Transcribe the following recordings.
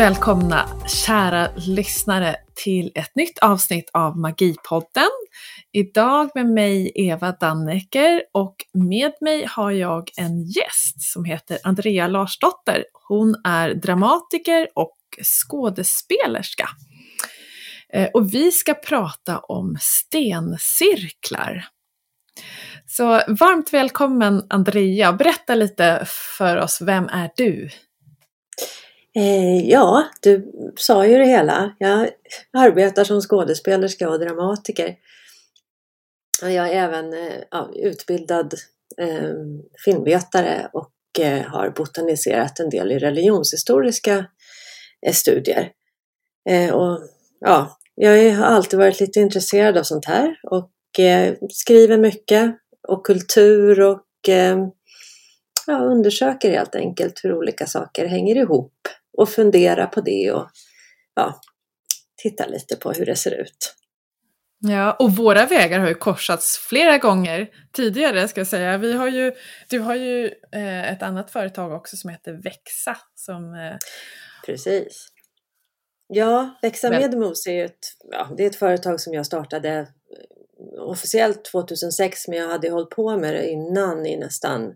välkomna kära lyssnare till ett nytt avsnitt av Magipodden. Idag med mig Eva Dannecker och med mig har jag en gäst som heter Andrea Larsdotter. Hon är dramatiker och skådespelerska. Eh, och vi ska prata om stencirklar. Så varmt välkommen Andrea, berätta lite för oss, vem är du? Eh, ja, du sa ju det hela. Jag arbetar som skådespelerska och dramatiker. Jag är även eh, ja, utbildad eh, filmvetare och eh, har botaniserat en del i religionshistoriska eh, studier. Eh, och, ja, jag har alltid varit lite intresserad av sånt här och eh, skriver mycket och kultur och eh, ja, undersöker helt enkelt hur olika saker hänger ihop och fundera på det och ja, titta lite på hur det ser ut. Ja, och våra vägar har ju korsats flera gånger tidigare ska jag säga. Vi har ju, du har ju eh, ett annat företag också som heter Växa. Som, eh... Precis. Ja, Växa med Mos är ett, ja, det är ett företag som jag startade eh, officiellt 2006 men jag hade hållit på med det innan i nästan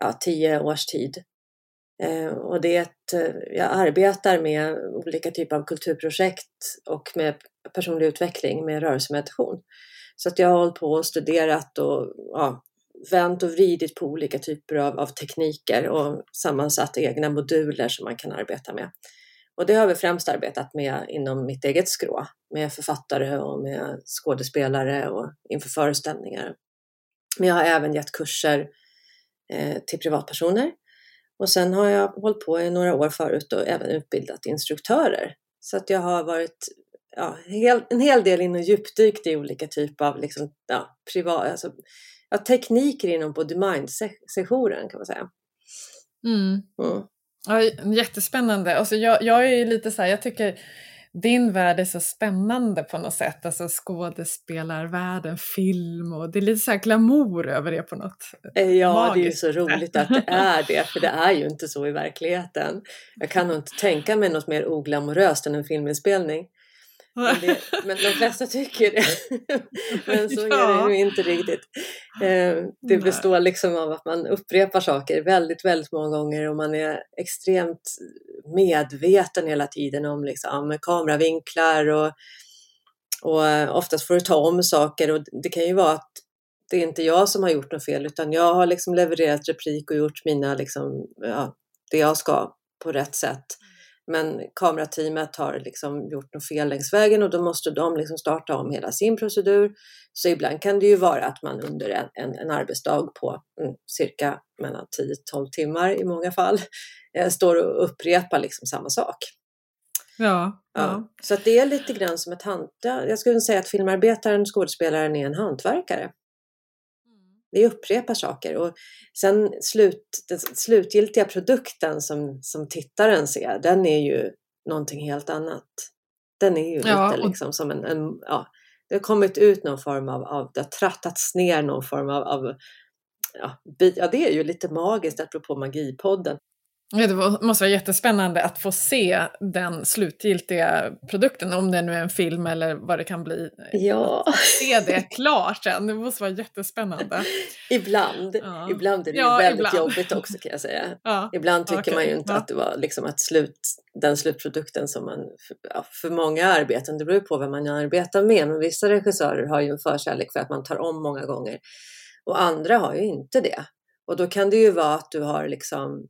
ja, tio års tid. Eh, och det är ett, eh, jag arbetar med olika typer av kulturprojekt och med personlig utveckling med rörelsemeditation. Så att jag har hållit på och studerat och ja, vänt och vridit på olika typer av, av tekniker och sammansatt egna moduler som man kan arbeta med. Och det har vi främst arbetat med inom mitt eget skrå, med författare och med skådespelare och inför föreställningar. Men jag har även gett kurser eh, till privatpersoner och sen har jag hållit på i några år förut och även utbildat instruktörer. Så att jag har varit ja, en hel del in och djupdykt i olika typer av liksom, ja, privat, alltså, ja, tekniker inom body mind-sessionen kan man säga. Mm. Mm. Ja, jättespännande. Alltså jag, jag är lite så här, jag tycker din värld är så spännande på något sätt, alltså skådespelarvärlden, film och det är lite så här glamour över det på något eh, Ja, magiskt. det är ju så roligt att det är det, för det är ju inte så i verkligheten. Jag kan nog inte tänka mig något mer oglamoröst än en filminspelning. Men, det, men de flesta tycker det. men så är det ju inte riktigt. Eh, det består liksom av att man upprepar saker väldigt, väldigt många gånger och man är extremt medveten hela tiden om liksom, kameravinklar och, och oftast får du ta om saker och det kan ju vara att det är inte jag som har gjort något fel utan jag har liksom levererat replik och gjort mina, liksom, ja, det jag ska på rätt sätt. Men kamerateamet har liksom gjort något fel längs vägen och då måste de liksom starta om hela sin procedur. Så ibland kan det ju vara att man under en, en, en arbetsdag på mm, cirka mellan 10-12 timmar i många fall eh, står och upprepar liksom samma sak. Ja, ja. ja. Så att det är lite grann som ett hantverk. Jag skulle säga att filmarbetaren, skådespelaren är en hantverkare. Vi upprepar saker och sen slut, den slutgiltiga produkten som, som tittaren ser, den är ju någonting helt annat. Den är ju ja, lite liksom som en, en, ja, det har kommit ut någon form av, av det har trattats ner någon form av, av ja, ja, det är ju lite magiskt apropå Magipodden. Det måste vara jättespännande att få se den slutgiltiga produkten, om det nu är en film eller vad det kan bli. Ja. Att se det klart sen, det måste vara jättespännande. Ibland, ja. ibland är det ja, väldigt ibland. jobbigt också kan jag säga. Ja. Ibland tycker okay. man ju inte att det var liksom att slut, den slutprodukten som man, för, för många arbeten, det beror på vem man arbetar med, men vissa regissörer har ju en förkärlek för att man tar om många gånger och andra har ju inte det. Och då kan det ju vara att du har liksom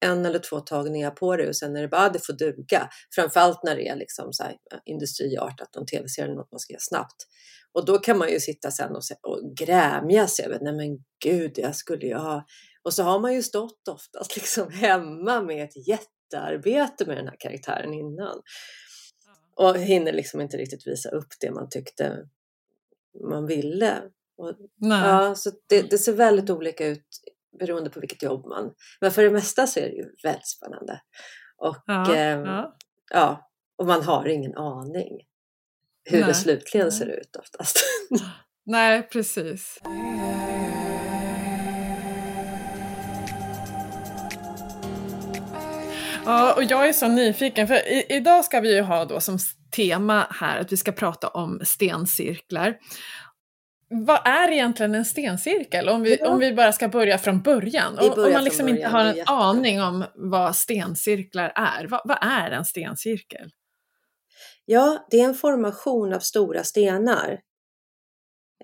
en eller två tagningar på det och sen är det bara, ah, det får duga. Framförallt när det är liksom så här, industriartat, någon tv-serie eller något man ska göra snabbt. Och då kan man ju sitta sen och, och grämja sig över, nej men gud, jag skulle ju ha... Och så har man ju stått oftast liksom hemma med ett jättearbete med den här karaktären innan. Och hinner liksom inte riktigt visa upp det man tyckte man ville. Och, ja, så det, det, ser väldigt olika ut beroende på vilket jobb man... Men för det mesta så är det ju väldigt spännande. Och, ja, eh, ja. ja och man har ingen aning hur Nej. det slutligen ser ut oftast. Nej, precis. Ja, och jag är så nyfiken, för i, idag ska vi ju ha då som tema här att vi ska prata om stencirklar. Vad är egentligen en stencirkel? Om vi, ja. om vi bara ska börja från början. Om man liksom inte har en aning om vad stencirklar är, vad, vad är en stencirkel? Ja, det är en formation av stora stenar.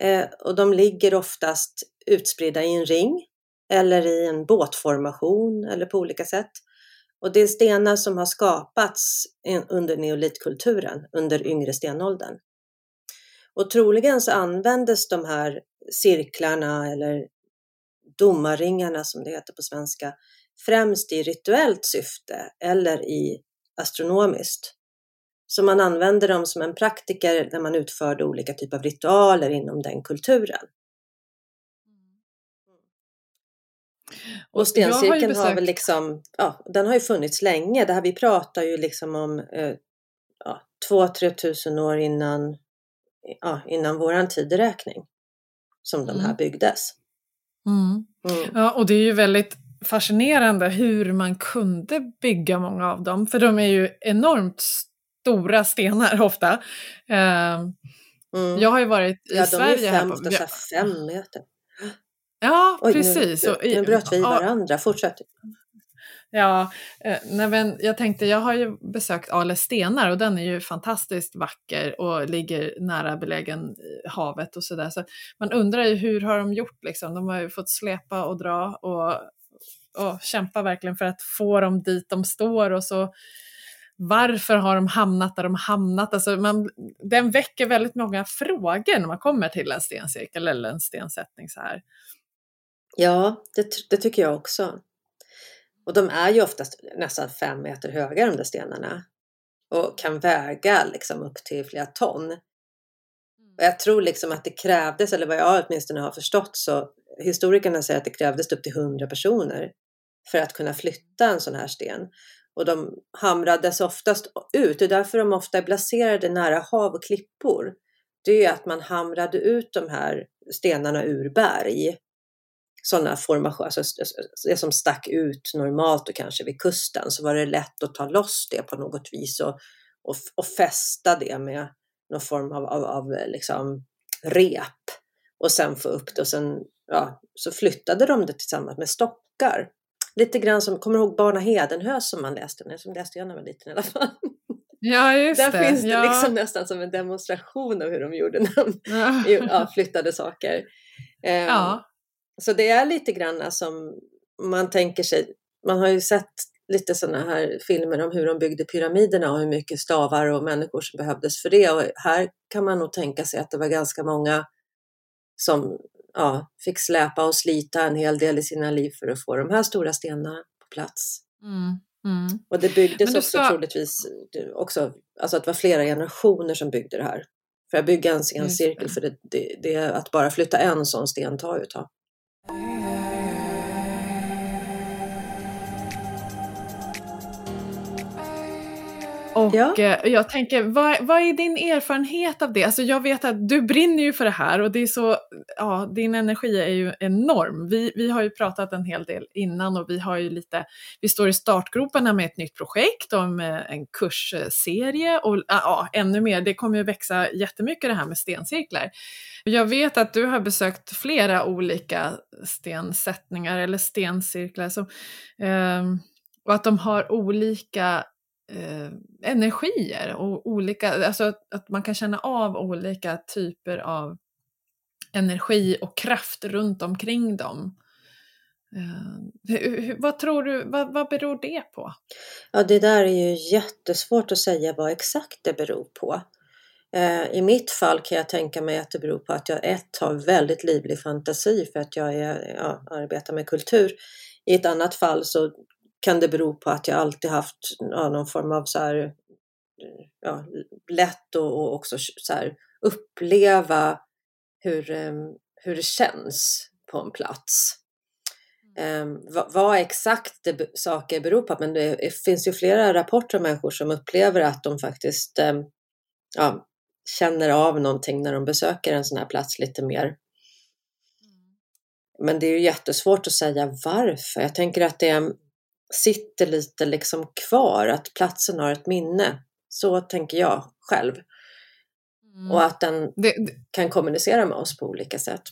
Eh, och de ligger oftast utspridda i en ring eller i en båtformation eller på olika sätt. Och det är stenar som har skapats under neolitkulturen, under yngre stenåldern. Och troligen så användes de här cirklarna eller domarringarna som det heter på svenska främst i rituellt syfte eller i astronomiskt. Så man använde dem som en praktiker när man utförde olika typer av ritualer inom den kulturen. Och stencirkeln har, besökt... har, väl liksom, ja, den har ju funnits länge. Det här, vi pratar ju liksom om eh, ja, 2-3 tusen år innan, ja, innan våran tideräkning som de här mm. byggdes. Mm. Mm. Ja, och det är ju väldigt fascinerande hur man kunde bygga många av dem, för de är ju enormt stora stenar ofta. Uh, jag har ju varit i ja, Sverige. Ja, de är fem, här på, fem meter. Ja, Oj, precis. Nu, nu, nu bröt vi varandra, fortsätt. Ja, eh, nej men jag tänkte, jag har ju besökt Ale stenar och den är ju fantastiskt vacker och ligger nära belägen havet och sådär. Så man undrar ju hur har de gjort liksom? De har ju fått släpa och dra och, och kämpa verkligen för att få dem dit de står och så varför har de hamnat där de hamnat? Alltså man, den väcker väldigt många frågor när man kommer till en stencirkel eller en stensättning så här. Ja, det, det, tycker jag också. Och de är ju oftast nästan fem meter höga de där stenarna och kan väga liksom upp till flera ton. Och jag tror liksom att det krävdes, eller vad jag åtminstone har förstått så historikerna säger att det krävdes upp till hundra personer för att kunna flytta en sån här sten. Och de hamrades oftast ut, det är därför de ofta är placerade nära hav och klippor. Det är att man hamrade ut de här stenarna ur berg sådana formationer, alltså det som stack ut normalt och kanske vid kusten, så var det lätt att ta loss det på något vis och, och, och fästa det med någon form av, av, av liksom rep och sen få upp det och sen ja, så flyttade de det tillsammans med stockar. Lite grann som, kommer du ihåg Barna Hedenhös som man läste? Nej, som läste jag när jag var liten i alla fall. Ja, just Där det. finns det ja. liksom nästan som en demonstration av hur de gjorde när de ja. flyttade saker. Ja. Så det är lite grann som man tänker sig, man har ju sett lite sådana här filmer om hur de byggde pyramiderna och hur mycket stavar och människor som behövdes för det. Och här kan man nog tänka sig att det var ganska många som ja, fick släpa och slita en hel del i sina liv för att få de här stora stenarna på plats. Mm, mm. Och det byggdes också ska... troligtvis också, alltså att det var flera generationer som byggde det här. För att bygga en, en cirkel, för det, det, det, att bara flytta en sån sten tar ju ett tag. Yeah. Och ja. Eh, jag tänker, vad, vad är din erfarenhet av det? Alltså jag vet att du brinner ju för det här och det är så, ja, din energi är ju enorm. Vi, vi har ju pratat en hel del innan och vi har ju lite, vi står i startgroparna med ett nytt projekt om en kursserie och ja, ännu mer, det kommer ju växa jättemycket det här med stencirklar. Jag vet att du har besökt flera olika stensättningar eller stencirklar som, eh, och att de har olika eh, energier och olika, alltså att, att, man kan känna av olika typer av energi och kraft runt omkring dem. Uh, vad tror du, vad, vad beror det på? Ja, det där är ju jättesvårt att säga vad exakt det beror på. Uh, I mitt fall kan jag tänka mig att det beror på att jag ett har väldigt livlig fantasi för att jag är, ja, arbetar med kultur. I ett annat fall så kan det bero på att jag alltid haft ja, någon form av så här, ja, lätt och, också så här, uppleva hur, um, hur det känns på en plats. Um, vad, vad, exakt det, saker beror på, men det finns ju flera rapporter om människor som upplever att de faktiskt um, ja, känner av någonting när de besöker en sån här plats lite mer. Mm. Men det är ju jättesvårt att säga varför. Jag tänker att det är sitter lite liksom kvar, att platsen har ett minne. Så tänker jag själv. Mm. Och att den det, det... kan kommunicera med oss på olika sätt.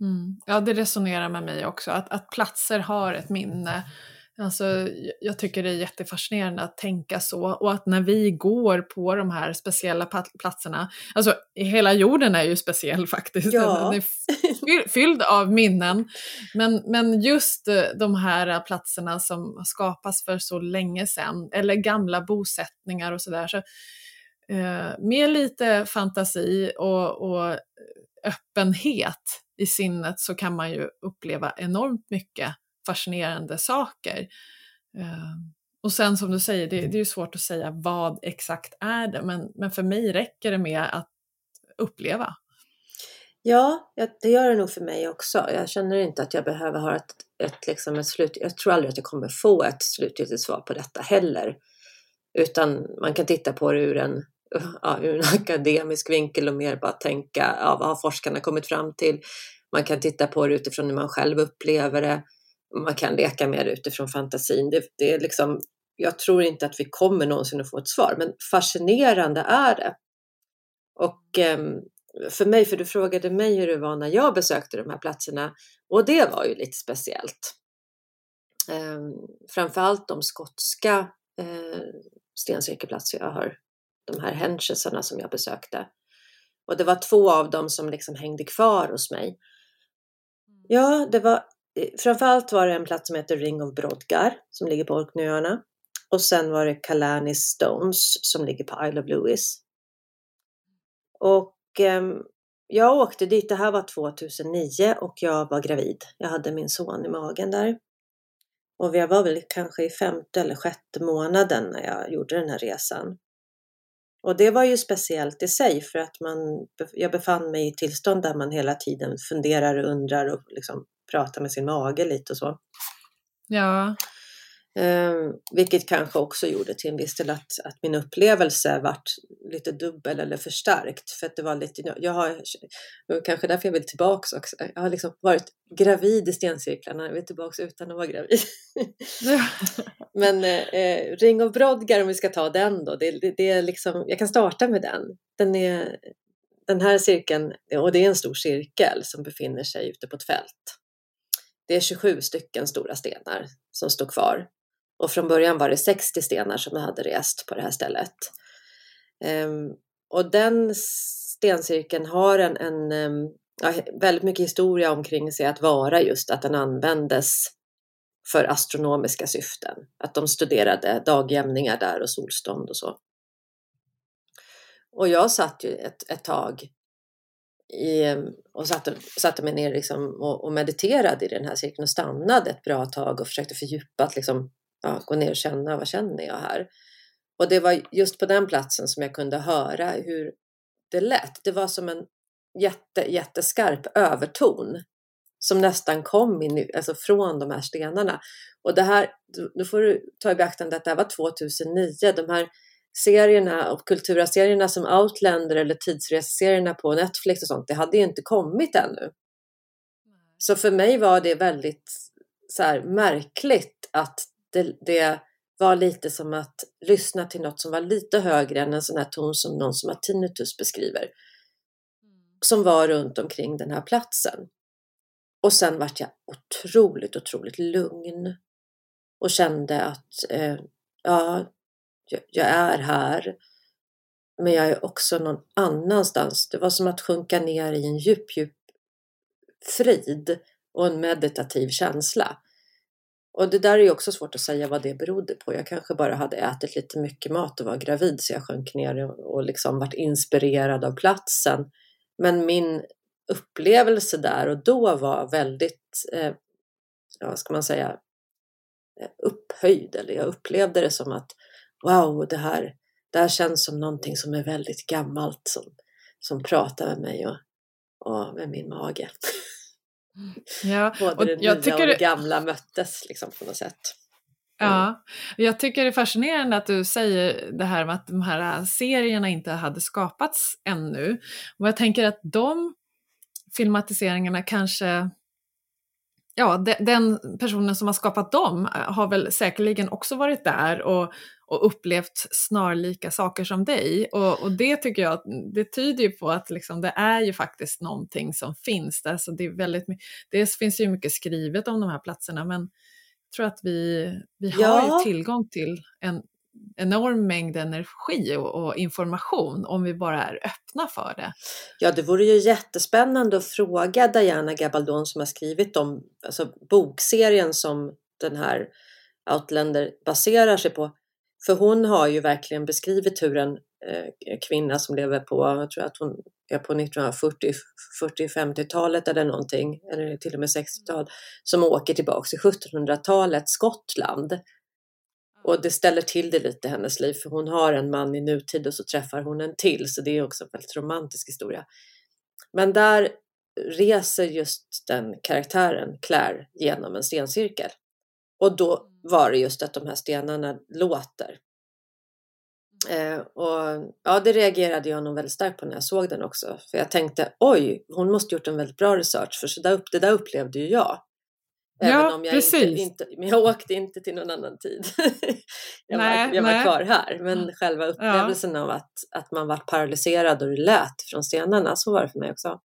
Mm. Ja, det resonerar med mig också, att, att platser har ett minne. Alltså, jag tycker det är jättefascinerande att tänka så. Och att när vi går på de här speciella platserna, alltså hela jorden är ju speciell faktiskt, ja. den är fylld av minnen, men, men just eh, de här platserna som skapas för så länge sedan, eller gamla bosättningar och sådär, så, eh, med lite fantasi och, och öppenhet i sinnet så kan man ju uppleva enormt mycket fascinerande saker. Ehm, och sen som du säger, det, det är ju svårt att säga vad exakt är det, men, men för mig räcker det med att uppleva. Ja, det gör det nog för mig också. Jag känner inte att jag behöver ha ett, ett, liksom ett slut. Jag tror aldrig att jag kommer få ett slutgiltigt svar på detta heller. Utan man kan titta på det ur en, ja, ur en akademisk vinkel och mer bara tänka, ja, vad har forskarna kommit fram till? Man kan titta på det utifrån hur man själv upplever det man kan leka med det utifrån fantasin. Det, det är liksom, jag tror inte att vi kommer någonsin att få ett svar, men fascinerande är det. Och eh, för mig, för du frågade mig hur det var när jag besökte de här platserna och det var ju lite speciellt. Eh, framförallt de skotska eh, stencirkelplatser jag har, de här henchesarna som jag besökte. Och det var två av dem som liksom hängde kvar hos mig. Ja, det var Eh, framförallt var det en plats som heter Ring of Brodgar som ligger på Orkneyöarna. Och sen var det Kalani Stones som ligger på Isle of Lewis. Och eh, jag åkte dit, det här var 2009 och jag var gravid. Jag hade min son i magen där. Och jag var väl kanske i femte eller sjätte månaden när jag gjorde den här resan. Och det var ju speciellt i sig för att man, jag befann mig i tillstånd där man hela tiden funderar och undrar och liksom prata med sin mage lite och så. Ja. Eh, vilket kanske också gjorde till en viss del att, att min upplevelse vart lite dubbel eller förstärkt. För att det var lite, jag har, kanske därför jag vill tillbaks också. Jag har liksom varit gravid i stencirklarna, jag vill tillbaks utan att vara gravid. Men eh, Ring of Brodgar om vi ska ta den då, det, det, det, är liksom, jag kan starta med den. Den, är, den här cirkeln, och det är en stor cirkel som befinner sig ute på ett fält. Det är 27 stycken stora stenar som står kvar. Och från början var det 60 stenar som jag hade rest på det här stället. Um, och den stencirkeln har en, en um, väldigt mycket historia omkring sig att vara just att den användes för astronomiska syften. Att de studerade dagjämningar där och solstånd och så. Och jag satt ju ett, ett tag i, och satte, satte mig ner liksom och, och, mediterade i den här cirkeln och stannade ett bra tag och försökte fördjupa att liksom, ja, gå ner och känna vad känner jag här. Och det var just på den platsen som jag kunde höra hur det lät. Det var som en jätte, jätteskarp överton som nästan kom in, alltså från de här stenarna. Och det här, då får du ta i beaktande att det här var 2009. De här serierna och kulturaserierna som Outlander eller tidsreseserierna på Netflix och sånt, det hade ju inte kommit ännu. Så för mig var det väldigt så här, märkligt att det, det, var lite som att lyssna till något som var lite högre än en sån här ton som någon som har tinnitus beskriver. Som var runt omkring den här platsen. Och sen vart jag otroligt, otroligt lugn. Och kände att eh, ja, jag är här. Men jag är också någon annanstans. Det var som att sjunka ner i en djup, djup frid och en meditativ känsla. Och det där är ju också svårt att säga vad det berodde på. Jag kanske bara hade ätit lite mycket mat och var gravid så jag sjönk ner och liksom vart inspirerad av platsen. Men min upplevelse där och då var väldigt, eh, vad ska man säga, eh, upphöjd. Eller jag upplevde det som att wow, det här, det här känns som någonting som är väldigt gammalt som, som pratar med mig och, och med min mage. Ja, Både och det nya jag tycker och det gamla möttes liksom på något sätt. Ja, jag tycker det är fascinerande att du säger det här med att de här serierna inte hade skapats ännu. Och jag tänker att de filmatiseringarna kanske ja, de, den personen som har skapat dem har väl säkerligen också varit där och, och upplevt snarlika saker som dig. Och, och det tycker jag det tyder ju på att liksom, det är ju faktiskt någonting som finns där. Så det, är väldigt, det finns ju mycket skrivet om de här platserna men jag tror att vi, vi har ja. ju tillgång till en enorm mängd energi och, och, information om vi bara är öppna för det. Ja, det vore ju jättespännande att fråga Diana Gabaldon som har skrivit om alltså, bokserien som den här Outlander baserar sig på. För hon har ju verkligen beskrivit hur en eh, kvinna som lever på, jag tror att hon är på 1940-50-talet eller någonting, eller till och med 60-tal, som åker tillbaks till 1700-talets Skottland och det ställer till det lite i hennes liv för hon har en man i nutid och så träffar hon en till så det är också en väldigt romantisk historia. Men där reser just den karaktären, Claire, genom en stencirkel. Och då var det just att de här stenarna låter. Eh, och ja, det reagerade jag nog väldigt starkt på när jag såg den också. För jag tänkte, oj, hon måste gjort en väldigt bra research för så där, det där upplevde ju jag. Även ja, om jag precis. Inte, inte, men jag åkte inte till någon annan tid. jag nej, var, jag var kvar här. Men själva upplevelsen ja. av att, att man var paralyserad och det lät från stenarna, så var det för mig också.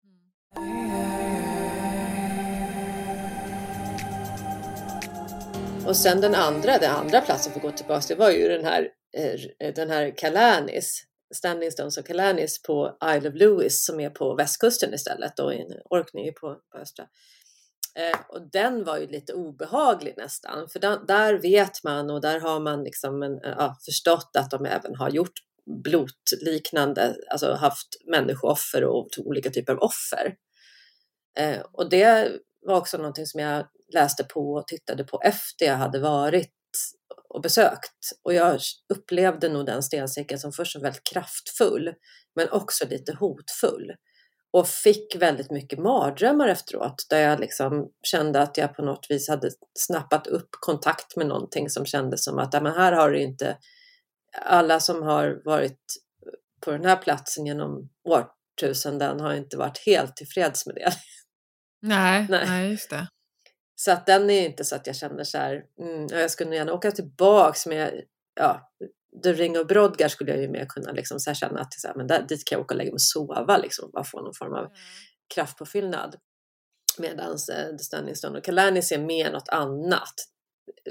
Och sen den andra, den andra platsen för att gå tillbaka det var ju den här, eh, den här Calanis, Standing Stones och Calanis på Isle of Lewis som är på västkusten istället och Orkney på, på östra. Eh, och den var ju lite obehaglig nästan, för där, där vet man och där har man liksom en, eh, ja, förstått att de även har gjort blotliknande, alltså haft människooffer och olika typer av offer. Eh, och det var också någonting som jag läste på och tittade på efter jag hade varit och besökt. Och jag upplevde nog den stencirkeln som först som väldigt kraftfull, men också lite hotfull och fick väldigt mycket mardrömmar efteråt där jag liksom kände att jag på något vis hade snappat upp kontakt med någonting som kändes som att men här har det inte alla som har varit på den här platsen genom årtusenden har inte varit helt tillfreds med det. Nej, nej. nej just det. Så att den är inte så att jag känner så här, mm, jag skulle gärna åka tillbaks men jag, ja, The Ring of Brodgar skulle jag ju mer kunna liksom så känna att så här, men där, dit kan jag åka och lägga mig och sova liksom, bara få någon form av mm. kraftpåfyllnad. Medan eh, The Standing Stone och Kalanis är mer något annat.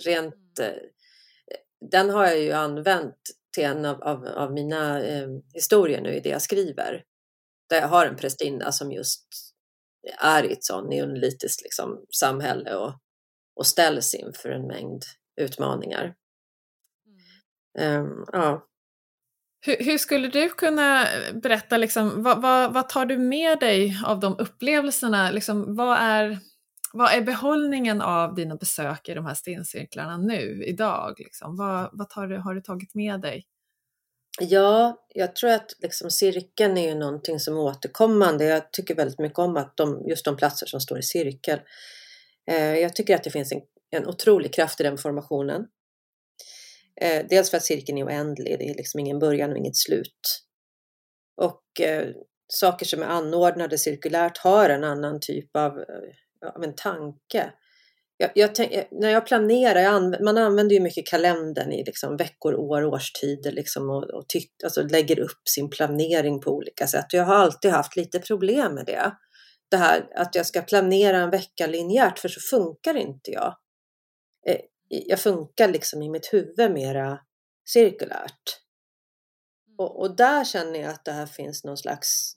Rent, mm. eh, den har jag ju använt till en av, av, av mina eh, historier nu i det jag skriver. Där jag har en prästinna som just är i ett sånt neolitiskt liksom, samhälle och, och ställs inför en mängd utmaningar. Um, ja. Hur, hur, skulle du kunna berätta, liksom, vad, vad, vad, tar du med dig av de upplevelserna? Liksom, vad, är, vad är behållningen av dina besök i de här stencirklarna nu, idag? Liksom? Vad, vad tar du, har du tagit med dig? Ja, jag tror att liksom cirkeln är ju någonting som är återkommande. Jag tycker väldigt mycket om att de, just de platser som står i cirkel. Eh, jag tycker att det finns en, en otrolig kraft i den formationen. Eh, dels för att cirkeln är oändlig, det är liksom ingen början och inget slut. Och eh, saker som är anordnade cirkulärt har en annan typ av, eh, av en tanke. Jag, jag tänk, eh, när jag planerar, jag anv man använder ju mycket kalendern i liksom veckor, år, årstider liksom och, och alltså lägger upp sin planering på olika sätt. Jag har alltid haft lite problem med det. Det här att jag ska planera en vecka linjärt, för så funkar inte jag. Eh, jag funkar liksom i mitt huvud mera cirkulärt. Mm. Och, och, där känner jag att det här finns någon slags,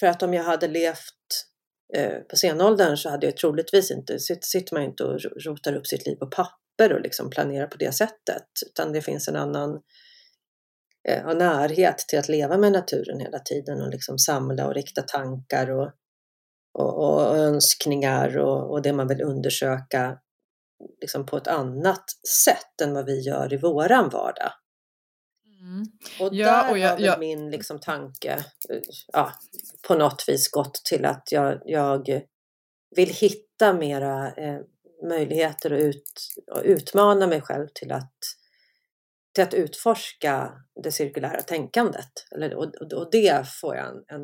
för att om jag hade levt Eh, på senåldern så hade jag troligtvis inte, sitter man inte och rotar upp sitt liv på papper och liksom planerar på det sättet, utan det finns en annan eh, närhet till att leva med naturen hela tiden och liksom samla och rikta tankar och, och, och önskningar och, och det man vill undersöka liksom på ett annat sätt än vad vi gör i våran vardag. Mm. Och ja, där och jag, har jag... min liksom tanke ja, på något vis gått till att jag, jag vill hitta mera eh, möjligheter att ut, och utmana mig själv till att, till att utforska det cirkulära tänkandet. Eller, och, och det får jag en, en,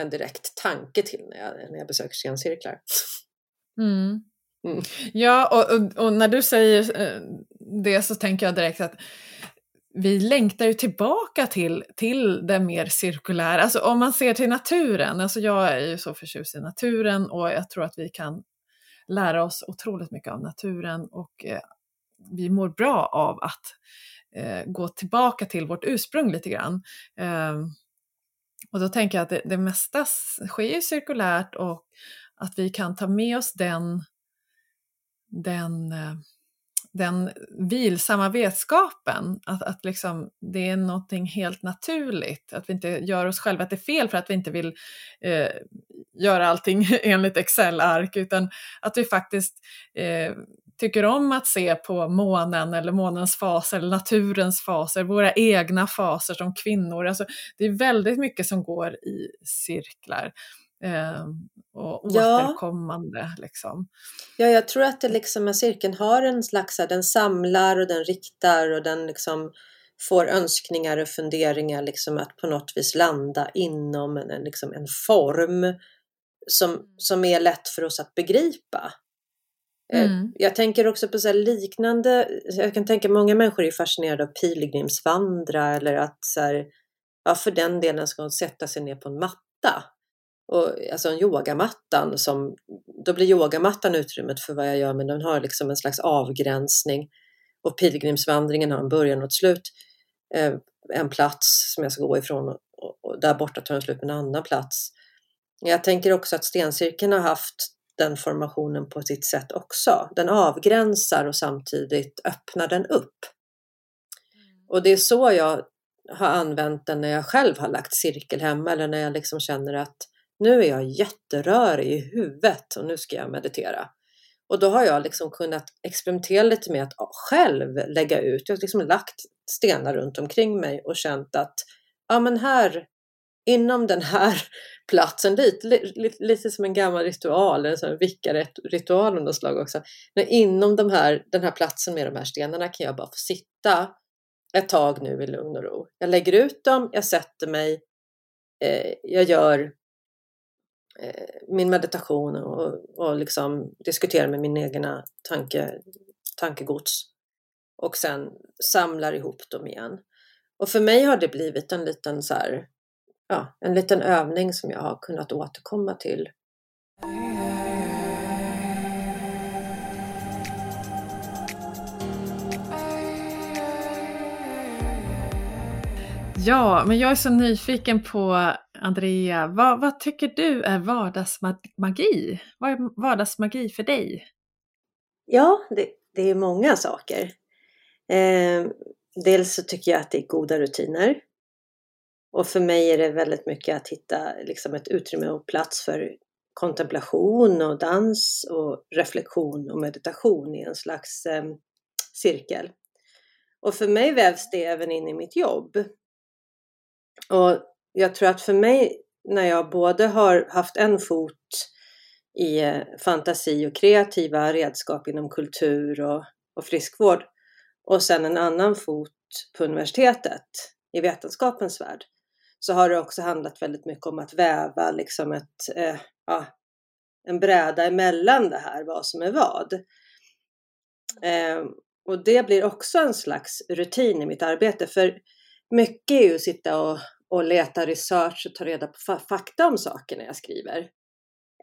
en direkt tanke till när jag, när jag besöker scencirklar. Mm. Mm. Ja, och, och, och, när du säger eh, det så tänker jag direkt att vi längtar ju tillbaka till, till det mer cirkulära. Alltså om man ser till naturen, alltså jag är ju så förtjust i naturen och jag tror att vi kan lära oss otroligt mycket av naturen och eh, vi mår bra av att eh, gå tillbaka till vårt ursprung lite grann. Eh, och då tänker jag att det, det mesta sker ju cirkulärt och att vi kan ta med oss den, den eh, den vilsamma vetskapen, att, att liksom, det är någonting helt naturligt, att vi inte gör oss själva till fel för att vi inte vill eh, göra allting enligt Excel-ark, utan att vi faktiskt eh, tycker om att se på månen eller månens faser eller naturens faser, våra egna faser som kvinnor. Alltså, det är väldigt mycket som går i cirklar eh, och återkommande. Ja. Liksom. ja, jag tror att det liksom, cirkeln har en slags, den samlar och den riktar och den liksom får önskningar och funderingar liksom att på något vis landa inom en, liksom en form som, som är lätt för oss att begripa. Eh, mm. Jag tänker också på så liknande, jag kan tänka många människor är fascinerade av pilgrimsvandra eller att så här, ja, för den delen ska hon sätta sig ner på en matta. Och, alltså en yogamattan som, då blir yogamattan utrymmet för vad jag gör men den har liksom en slags avgränsning. Och pilgrimsvandringen har en början och ett slut. Eh, en plats som jag ska gå ifrån och, och, och där borta tar den slut med en annan plats. Jag tänker också att stencirkeln har haft den formationen på sitt sätt också. Den avgränsar och samtidigt öppnar den upp. Och det är så jag har använt den när jag själv har lagt cirkel hemma eller när jag liksom känner att nu är jag jätterörig i huvudet och nu ska jag meditera. Och då har jag liksom kunnat experimentera lite med att själv lägga ut. Jag har liksom lagt stenar runt omkring mig och känt att ja, men här inom den här platsen, lite, lite, lite som en gammal ritual, en vickaritual av något slag också. Men inom de här, den här platsen med de här stenarna kan jag bara få sitta ett tag nu i lugn och ro. Jag lägger ut dem, jag sätter mig, eh, jag gör Eh, min meditation och, och liksom diskuterar med min egna tanke, tankegods och sen samlar ihop dem igen. Och för mig har det blivit en liten, så här, ja, en liten övning som jag har kunnat återkomma till. Ja, men jag är så nyfiken på Andrea, vad, vad tycker du är vardagsmagi? Vad är vardagsmagi för dig? Ja, det, det är många saker. Eh, dels så tycker jag att det är goda rutiner. Och för mig är det väldigt mycket att hitta liksom ett utrymme och plats för kontemplation och dans och reflektion och meditation i en slags eh, cirkel. Och för mig vävs det även in i mitt jobb. Och jag tror att för mig när jag både har haft en fot i eh, fantasi och kreativa redskap inom kultur och, och friskvård och sen en annan fot på universitetet i vetenskapens värld så har det också handlat väldigt mycket om att väva liksom ett, eh, ja, en bräda emellan det här, vad som är vad. Eh, och det blir också en slags rutin i mitt arbete för mycket är ju att sitta och, och leta research och ta reda på fakta om saker när jag skriver.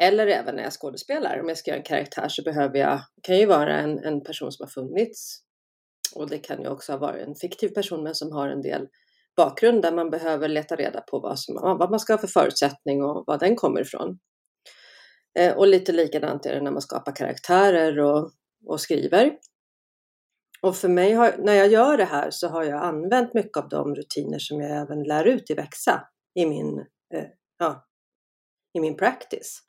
Eller även när jag skådespelar. Om jag ska göra en karaktär så behöver jag, kan ju vara en, en person som har funnits. Och det kan ju också ha varit en fiktiv person men som har en del bakgrund där man behöver leta reda på vad, som, vad man ska ha för förutsättning och var den kommer ifrån. Eh, och lite likadant är det när man skapar karaktärer och, och skriver. Och för mig, har, när jag gör det här så har jag använt mycket av de rutiner som jag även lär ut i Växa i min, eh, ja, i min practice.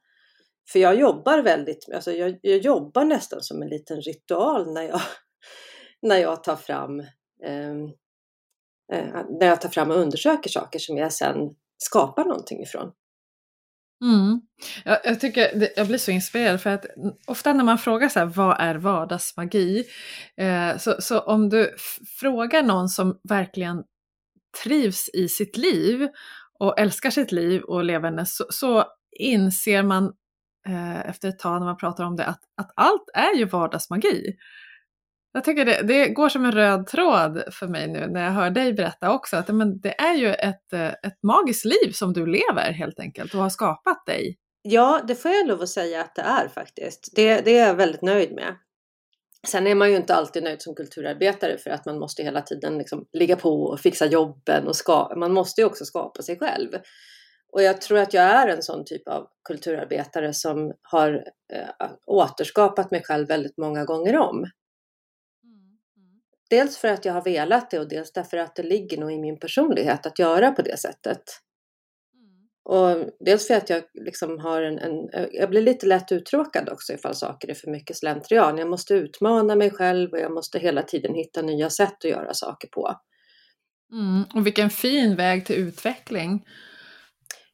För jag jobbar väldigt, alltså jag, jag, jobbar nästan som en liten ritual när jag, när jag tar fram ehm, eh, när jag tar fram och undersöker saker som jag sen skapar någonting ifrån. Mm. Jag, jag, tycker, jag blir så inspirerad för att ofta när man frågar så här, vad är vardagsmagi? Eh, så, så om du frågar någon som verkligen trivs i sitt liv och älskar sitt liv och levande så, så inser man eh, efter ett tag när man pratar om det att, att allt är ju vardagsmagi. Jag tycker det, det går som en röd tråd för mig nu när jag hör dig berätta också att men det är ju ett, eh, ett magiskt liv som du lever helt enkelt och har skapat dig. Ja, det får jag lov att säga att det är faktiskt. Det, det är jag väldigt nöjd med. Sen är man ju inte alltid nöjd som kulturarbetare för att man måste hela tiden liksom ligga på och fixa jobben och ska, man måste ju också skapa sig själv. Och jag tror att jag är en sån typ av kulturarbetare som har eh, återskapat mig själv väldigt många gånger om. Mm, mm. Dels för att jag har velat det och dels därför att det ligger nog i min personlighet att göra på det sättet. Och dels för att jag liksom har en, en, jag blir lite lätt uttråkad också ifall saker är för mycket slentrian. Jag måste utmana mig själv och jag måste hela tiden hitta nya sätt att göra saker på. Mm, och vilken fin väg till utveckling.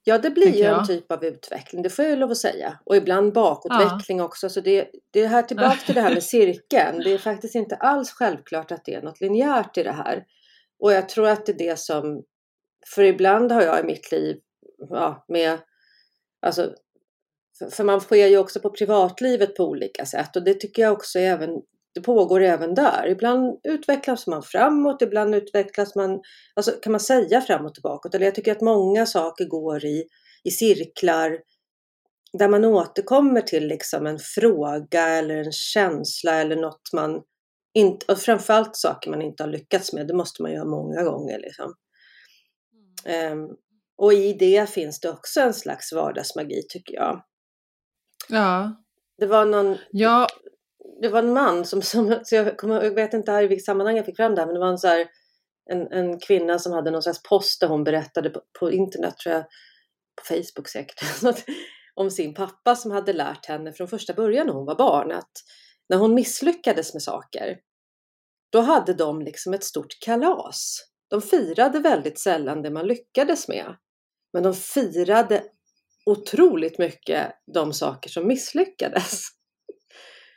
Ja, det blir ju en typ av utveckling, det får jag lov att säga. Och ibland bakåtveckling ja. också. Så det, det är här tillbaka till det här med cirkeln. Det är faktiskt inte alls självklart att det är något linjärt i det här. Och jag tror att det är det som, för ibland har jag i mitt liv ja, med, alltså, för man sker ju också på privatlivet på olika sätt och det tycker jag också även, det pågår även där. Ibland utvecklas man framåt, ibland utvecklas man, alltså kan man säga framåt och bakåt? Eller jag tycker att många saker går i, i cirklar där man återkommer till liksom en fråga eller en känsla eller något man inte, och framförallt saker man inte har lyckats med, det måste man göra många gånger. Liksom. Um, och i det finns det också en slags vardagsmagi tycker jag. Ja. Det var någon, ja det var en man som, som så jag, kommer, jag vet inte här i vilket sammanhang jag fick fram det här, men det var en, så här, en, en kvinna som hade någon slags post där hon berättade på, på internet, tror jag, på Facebook säkert, om sin pappa som hade lärt henne från första början när hon var barn att när hon misslyckades med saker, då hade de liksom ett stort kalas. De firade väldigt sällan det man lyckades med. Men de firade otroligt mycket de saker som misslyckades.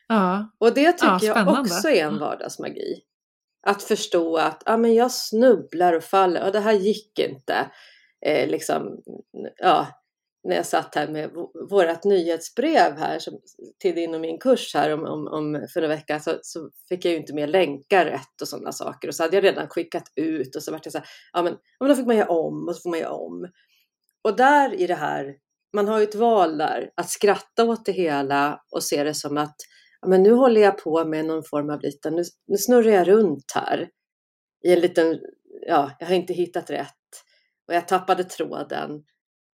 Ja. Och det tycker ja, jag också är en vardagsmagi. Att förstå att ah, men jag snubblar och faller och det här gick inte. Eh, liksom, ja, när jag satt här med vårt nyhetsbrev här som, till din och min kurs här om, om, om för en vecka så, så, fick jag ju inte med länkar rätt och sådana saker och så hade jag redan skickat ut och så var det så här, ja men, ja men då fick man göra om och så får man göra om. Och där i det här, man har ju ett val där, att skratta åt det hela och se det som att men nu håller jag på med någon form av liten, nu, nu snurrar jag runt här i en liten, ja, jag har inte hittat rätt och jag tappade tråden.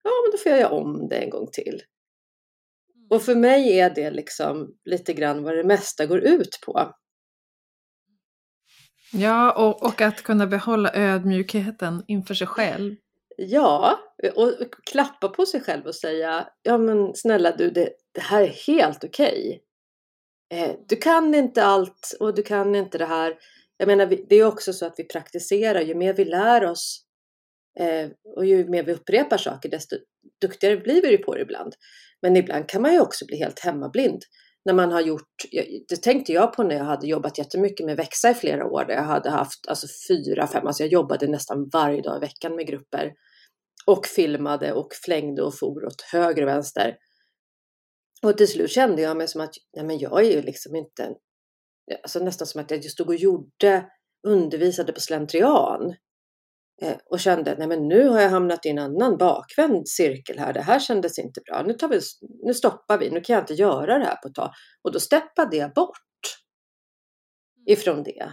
Ja, men då får jag göra om det en gång till. Och för mig är det liksom lite grann vad det mesta går ut på. Ja, och, och att kunna behålla ödmjukheten inför sig själv. Ja, och klappa på sig själv och säga ja men snälla du, det, det här är helt okej. Okay. Eh, du kan inte allt och du kan inte det här. Jag menar, det är också så att vi praktiserar, ju mer vi lär oss eh, och ju mer vi upprepar saker, desto duktigare blir vi på det ibland. Men ibland kan man ju också bli helt hemmablind. När man har gjort, det tänkte jag på när jag hade jobbat jättemycket med växa i flera år. Där jag hade haft alltså fyra, fem, alltså jag jobbade nästan varje dag i veckan med grupper och filmade och flängde och for åt höger och vänster. Och till slut kände jag mig som att nej men jag är ju liksom inte, alltså nästan som att jag stod och gjorde, undervisade på slentrian. Eh, och kände, nej men nu har jag hamnat i en annan bakvänd cirkel här, det här kändes inte bra, nu, tar vi, nu stoppar vi, nu kan jag inte göra det här på ett tag. Och då steppade jag bort ifrån det.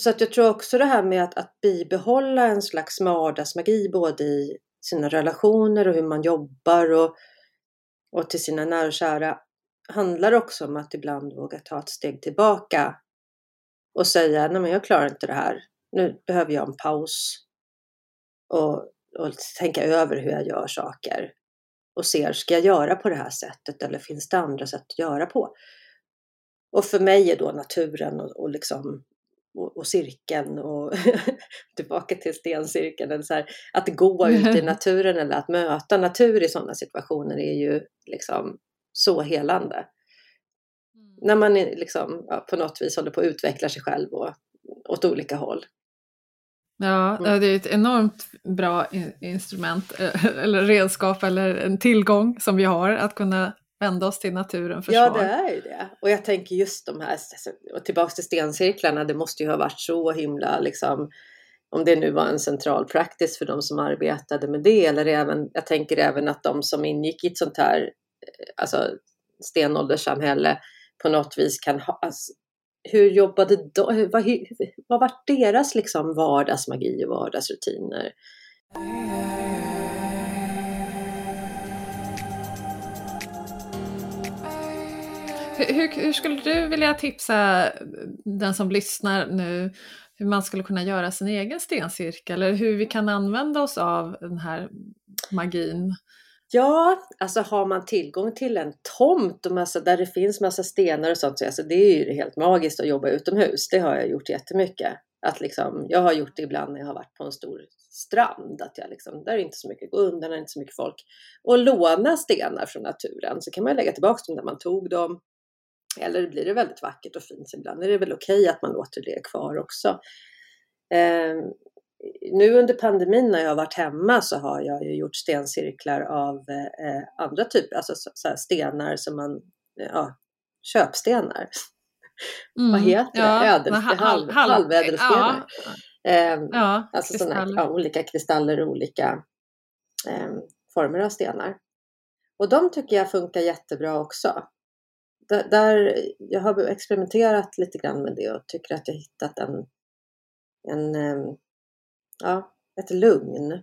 Så att jag tror också det här med att, att bibehålla en slags vardagsmagi både i sina relationer och hur man jobbar och, och till sina nära och kära handlar också om att ibland våga ta ett steg tillbaka och säga nej men jag klarar inte det här. Nu behöver jag en paus och, och tänka över hur jag gör saker och ser, ska jag göra på det här sättet eller finns det andra sätt att göra på? Och för mig är då naturen och, och liksom och, och cirkeln och tillbaka till stencirkeln. Eller så här, att gå ut i naturen eller att möta natur i sådana situationer är ju liksom så helande. Mm. När man liksom, ja, på något vis håller på att utveckla sig själv och, åt olika håll. Ja, mm. det är ett enormt bra instrument eller redskap eller en tillgång som vi har att kunna vända oss till naturen försvar. Ja, det är ju det. Och jag tänker just de här, alltså, och tillbaks till stencirklarna, det måste ju ha varit så himla liksom om det nu var en central practice för de som arbetade med det eller även, jag tänker även att de som ingick i ett sånt här eh, alltså stenålderssamhälle på något vis kan ha, alltså, hur jobbade de, vad, vad var deras liksom vardagsmagi och vardagsrutiner? Hur, hur, skulle du vilja tipsa den som lyssnar nu hur man skulle kunna göra sin egen stencirkel eller hur vi kan använda oss av den här magin? Ja, alltså har man tillgång till en tomt och massa, där det finns massa stenar och sånt så alltså, det är ju helt magiskt att jobba utomhus. Det har jag gjort jättemycket. Att liksom, jag har gjort det ibland när jag har varit på en stor strand, att jag liksom, där är inte så mycket gå undan, där är inte så mycket folk. Och låna stenar från naturen, så kan man lägga tillbaka dem där man tog dem. Eller blir det väldigt vackert och fint ibland är det väl okej att man låter det kvar också. Eh, nu under pandemin när jag har varit hemma så har jag ju gjort stencirklar av eh, andra typer, alltså så, stenar som man, ja, köpstenar. Mm, Vad heter ja, det? Ädelsten, halv, halv, halvädelstenar. Ja, eh, ja, alltså sådana ja, olika kristaller och olika eh, former av stenar. Och de tycker jag funkar jättebra också där, där, jag har experimenterat lite grann med det och tycker att jag hittat en, en ja, ett lugn.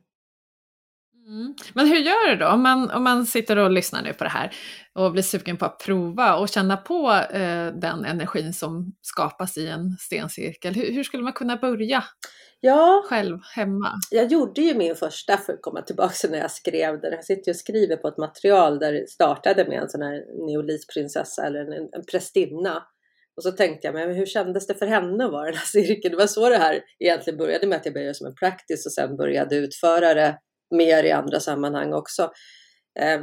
Mm. Men hur gör du då om man, om man sitter och lyssnar nu på det här och blir sugen på att prova och känna på eh, den energin som skapas i en stencirkel? Hur, hur skulle man kunna börja? Ja, själv hemma? Jag gjorde ju min första för att komma tillbaka när jag skrev den. Jag sitter och skriver på ett material där det startade med en sån här neolitprinsessa eller en, en prästinna. Och så tänkte jag, men hur kändes det för henne att vara den här cirkeln? Det var så det här egentligen började med att jag började som en practice och sen började utföra det mer i andra sammanhang också. Eh.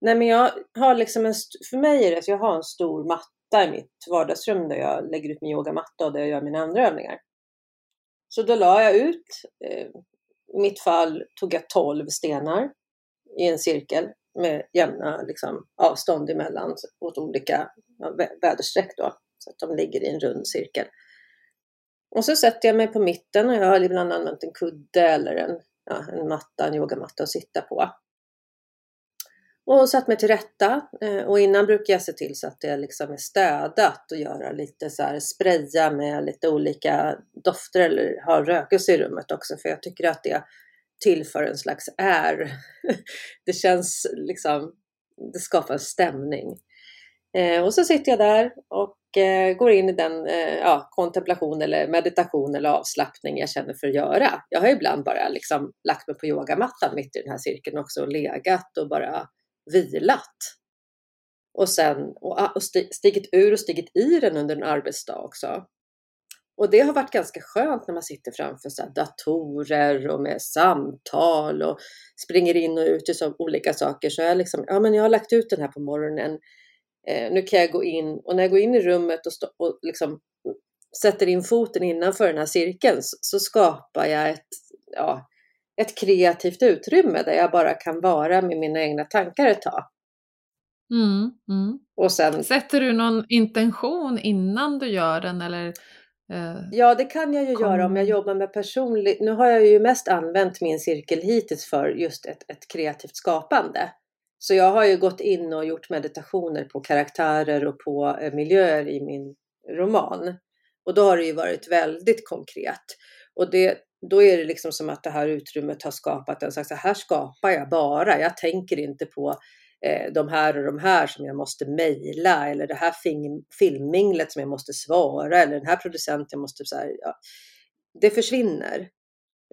Nej men jag har liksom en, för mig är det att jag har en stor matta i mitt vardagsrum där jag lägger ut min yogamatta och där jag gör mina andra övningar. Så då la jag ut, eh, i mitt fall tog jag 12 stenar i en cirkel med jämna liksom, avstånd emellan åt olika väderstreck då, så att de ligger i en rund cirkel. Och så sätter jag mig på mitten och jag har ibland använt en kudde eller en, ja, en matta, en yogamatta att sitta på. Och satt mig till rätta. Eh, och innan brukar jag se till så att det liksom är städat och göra lite så här spraya med lite olika dofter eller ha rökelse i rummet också för jag tycker att det tillför en slags är. Det känns liksom, det skapar en stämning. Eh, och så sitter jag där och eh, går in i den ja, kontemplation eller meditation eller avslappning jag känner för att göra. Jag har ibland bara liksom lagt mig på yogamattan mitt i den här cirkeln också och legat och bara vilat. Och sen och, ah, och stigit ur och stigit i den under en arbetsdag också. Och det har varit ganska skönt när man sitter framför så datorer och med samtal och springer in och ut i så olika saker. Så jag liksom, ja men jag har lagt ut den här på morgonen. Eh, nu kan jag gå in och när jag går in i rummet och, stå, och liksom sätter in foten innanför den här cirkeln så, så skapar jag ett, ja, ett kreativt utrymme där jag bara kan vara med mina egna tankar ett tag. Mm, mm. Och sen, Sätter du någon intention innan du gör den eller? Eh, ja, det kan jag ju kom... göra om jag jobbar med personligt. Nu har jag ju mest använt min cirkel hittills för just ett, ett kreativt skapande. Så jag har ju gått in och gjort meditationer på karaktärer och på eh, miljöer i min roman. Och då har det ju varit väldigt konkret. Och det, då är det liksom som att det här utrymmet har skapat en slags, så här skapar jag bara. Jag tänker inte på eh, de här och de här som jag måste mejla eller det här film, filmminglet som jag måste svara eller den här producenten måste så här, ja. Det försvinner.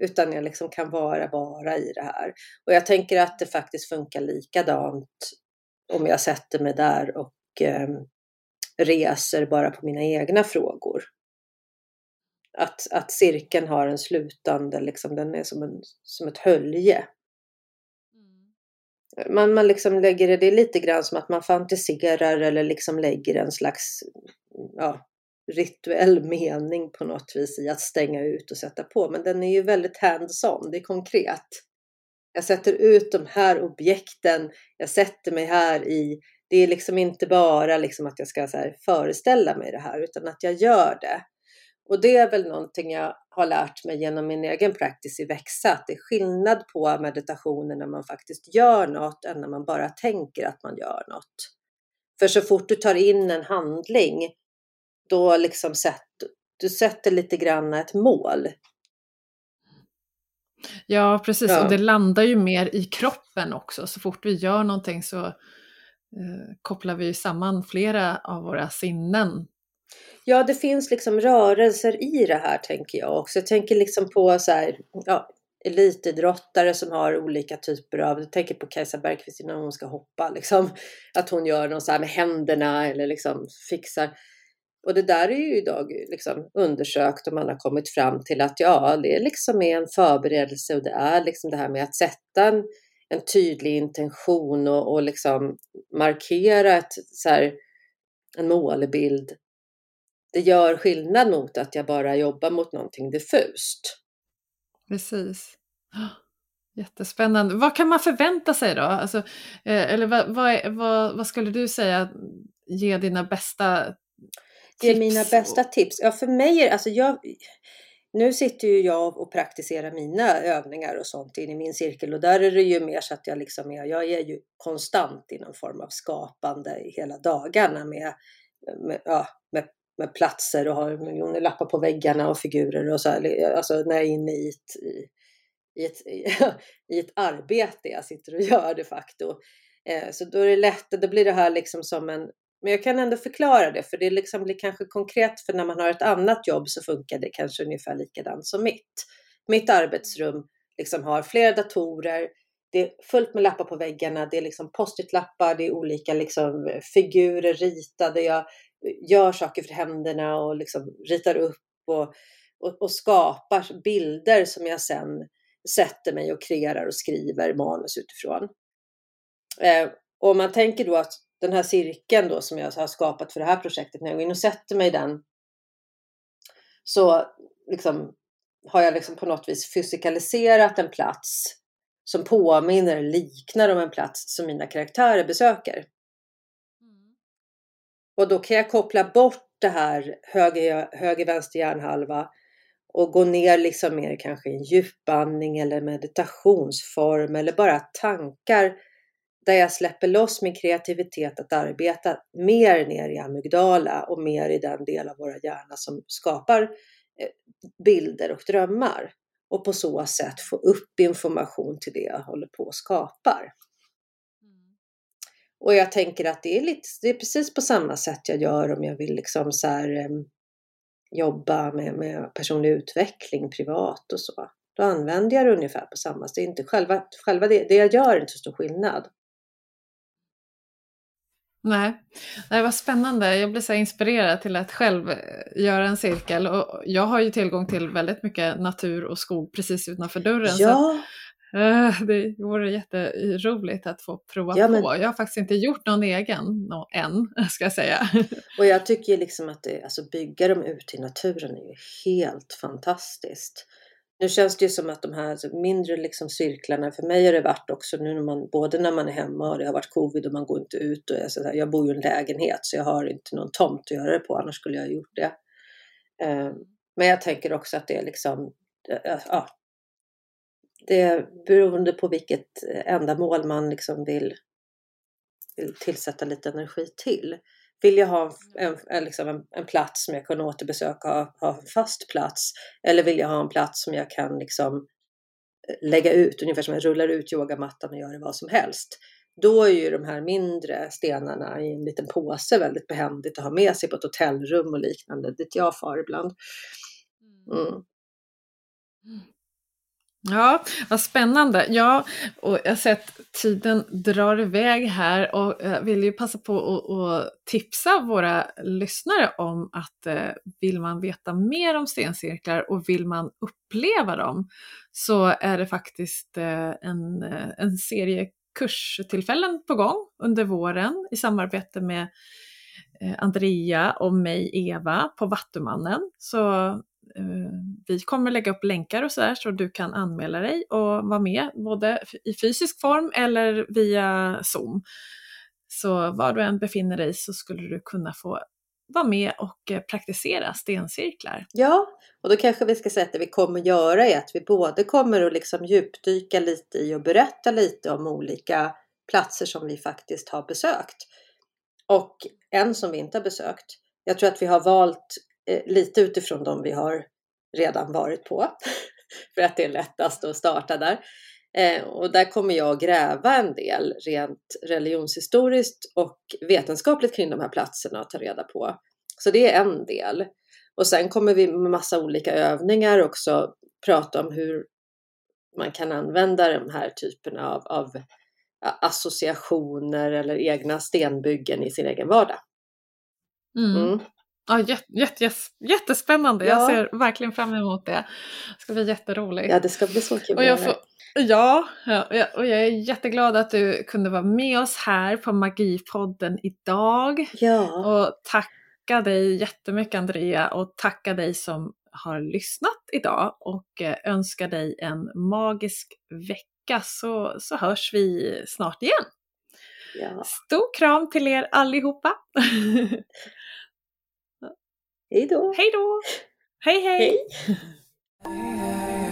Utan jag liksom kan vara bara i det här. Och jag tänker att det faktiskt funkar likadant om jag sätter mig där och eh, reser bara på mina egna frågor att, att cirkeln har en slutande, liksom, den är som, en, som ett hölje. Mm. Man, man liksom lägger det, det är lite grann som att man fantiserar eller liksom lägger en slags ja, rituell mening på något vis i att stänga ut och sätta på. Men den är ju väldigt hands-on, det är konkret. Jag sätter ut de här objekten, jag sätter mig här i det är liksom inte bara liksom att jag ska föreställa mig det här utan att jag gör det. Och det är väl någonting jag har lärt mig genom min egen practice i Växa, att det är skillnad på meditationen när man faktiskt gör något än när man bara tänker att man gör något. För så fort du tar in en handling, då liksom sätt, du sätter lite grann ett mål. Ja, precis. Ja. Och det landar ju mer i kroppen också. Så fort vi gör någonting så eh, kopplar vi samman flera av våra sinnen Ja, det finns liksom rörelser i det här tänker jag också. Jag tänker liksom på så här, ja, elitidrottare som har olika typer av, jag tänker på Kajsa Bergqvist när hon ska hoppa, liksom, att hon gör något så här med händerna eller liksom fixar. Och det där är ju idag liksom undersökt och man har kommit fram till att ja, det är liksom en förberedelse och det är liksom det här med att sätta en, en tydlig intention och, och liksom markera ett, så här, en målbild det gör skillnad mot att jag bara jobbar mot någonting diffust. Precis. Jättespännande. Vad kan man förvänta sig då? Alltså, eh, eller vad, vad, vad, vad, skulle du säga ge dina bästa tips? Ge mina bästa tips? Ja, för mig är alltså jag nu sitter ju jag och praktiserar mina övningar och sånt in i min cirkel och där är det ju mer så att jag liksom är, jag är ju konstant i någon form av skapande hela dagarna med, med, ja, med med platser och har miljoner lappar på väggarna och figurer och så här, alltså när jag är inne i ett, i, i ett, i ett arbete jag sitter och gör de facto. Eh, så då är det lätt, då blir det här liksom som en, men jag kan ändå förklara det för det liksom blir kanske konkret för när man har ett annat jobb så funkar det kanske ungefär likadant som mitt. Mitt arbetsrum liksom har flera datorer, det är fullt med lappar på väggarna, det är liksom post-it-lappar, det är olika liksom figurer ritade, jag gör saker för händerna och liksom ritar upp och, och, och, skapar bilder som jag sen sätter mig och kreerar och skriver manus utifrån. Eh, och om man tänker då att den här cirkeln då som jag har skapat för det här projektet, när jag går in och sätter mig i den så liksom har jag liksom på något vis fysikaliserat en plats som påminner, liknar om en plats som mina karaktärer besöker. Och då kan jag koppla bort det här höger, höger vänster hjärnhalva och gå ner liksom mer kanske i en djupandning eller meditationsform eller bara tankar där jag släpper loss min kreativitet att arbeta mer ner i amygdala och mer i den del av våra hjärna som skapar eh, bilder och drömmar och på så sätt få upp information till det jag håller på och skapar. Och jag tänker att det är, lite, det är precis på samma sätt jag gör om jag vill liksom så här, um, jobba med, med personlig utveckling privat och så. Då använder jag det ungefär på samma sätt. Det är inte själva, själva det, det jag gör är inte så stor skillnad. Nej, det var spännande. Jag blev så inspirerad till att själv eh, göra en cirkel. Och jag har ju tillgång till väldigt mycket natur och skog precis utanför dörren. Ja. Uh, det vore jätteroligt att få prova ja, men... på. Jag har faktiskt inte gjort någon egen än, ska jag säga. Och jag tycker liksom att det, alltså bygga dem ut i naturen är ju helt fantastiskt. Nu känns det ju som att de här alltså mindre liksom cirklarna, för mig har det varit också nu när man, både när man är hemma och det har varit covid och man går inte ut och jag, så här, jag bor ju i en lägenhet så jag har inte någon tomt att göra det på, annars skulle jag ha gjort det. Uh, men jag tänker också att det är liksom, ja, det är beroende på vilket ändamål man liksom vill, vill tillsätta lite energi till. Vill jag ha en, en, liksom en, en plats som jag kan återbesöka och ha, en fast plats? Eller vill jag ha en plats som jag kan liksom eh, lägga ut, ungefär som jag rullar ut yogamattan och gör vad som helst? Då är ju de här mindre stenarna i en liten påse väldigt behändigt att ha med sig på ett hotellrum och liknande, dit jag far ibland. Mm. Ja, vad spännande. Ja, och jag har sett tiden drar iväg här och jag vill ju passa på att tipsa våra lyssnare om att eh, vill man veta mer om stencirklar och vill man uppleva dem så är det faktiskt eh, en, eh, en serie kurstillfällen på gång under våren i samarbete med eh, Andrea och mig, Eva, på Vattumannen. Så Eh, vi kommer lägga upp länkar och sådär så du kan anmäla dig och vara med både i fysisk form eller via Zoom. Så var du än befinner dig så skulle du kunna få vara med och eh, praktisera stencirklar. Ja, och då kanske vi ska säga att det vi kommer göra är att vi både kommer att liksom djupdyka lite i och berätta lite om olika platser som vi faktiskt har besökt. Och en som vi inte har besökt. Jag tror att vi har valt lite utifrån de vi har redan varit på. för att det är lättast att starta där. Eh, och där kommer jag att gräva en del rent religionshistoriskt och vetenskapligt kring de här platserna och ta reda på. Så det är en del. Och sen kommer vi med massa olika övningar också prata om hur man kan använda de här typerna av, av associationer eller egna stenbyggen i sin egen vardag. Mm. Mm. Ja, jätte, jättespännande, ja. jag ser verkligen fram emot det. Det ska bli jätteroligt. Ja, det ska bli så kul. Och jag får, ja, ja, och jag är jätteglad att du kunde vara med oss här på Magipodden idag. Ja. Och tacka dig jättemycket Andrea och tacka dig som har lyssnat idag och eh, önska dig en magisk vecka så, så hörs vi snart igen. Ja. Stor kram till er allihopa! Hej då! Hej då! Hej hej! hej.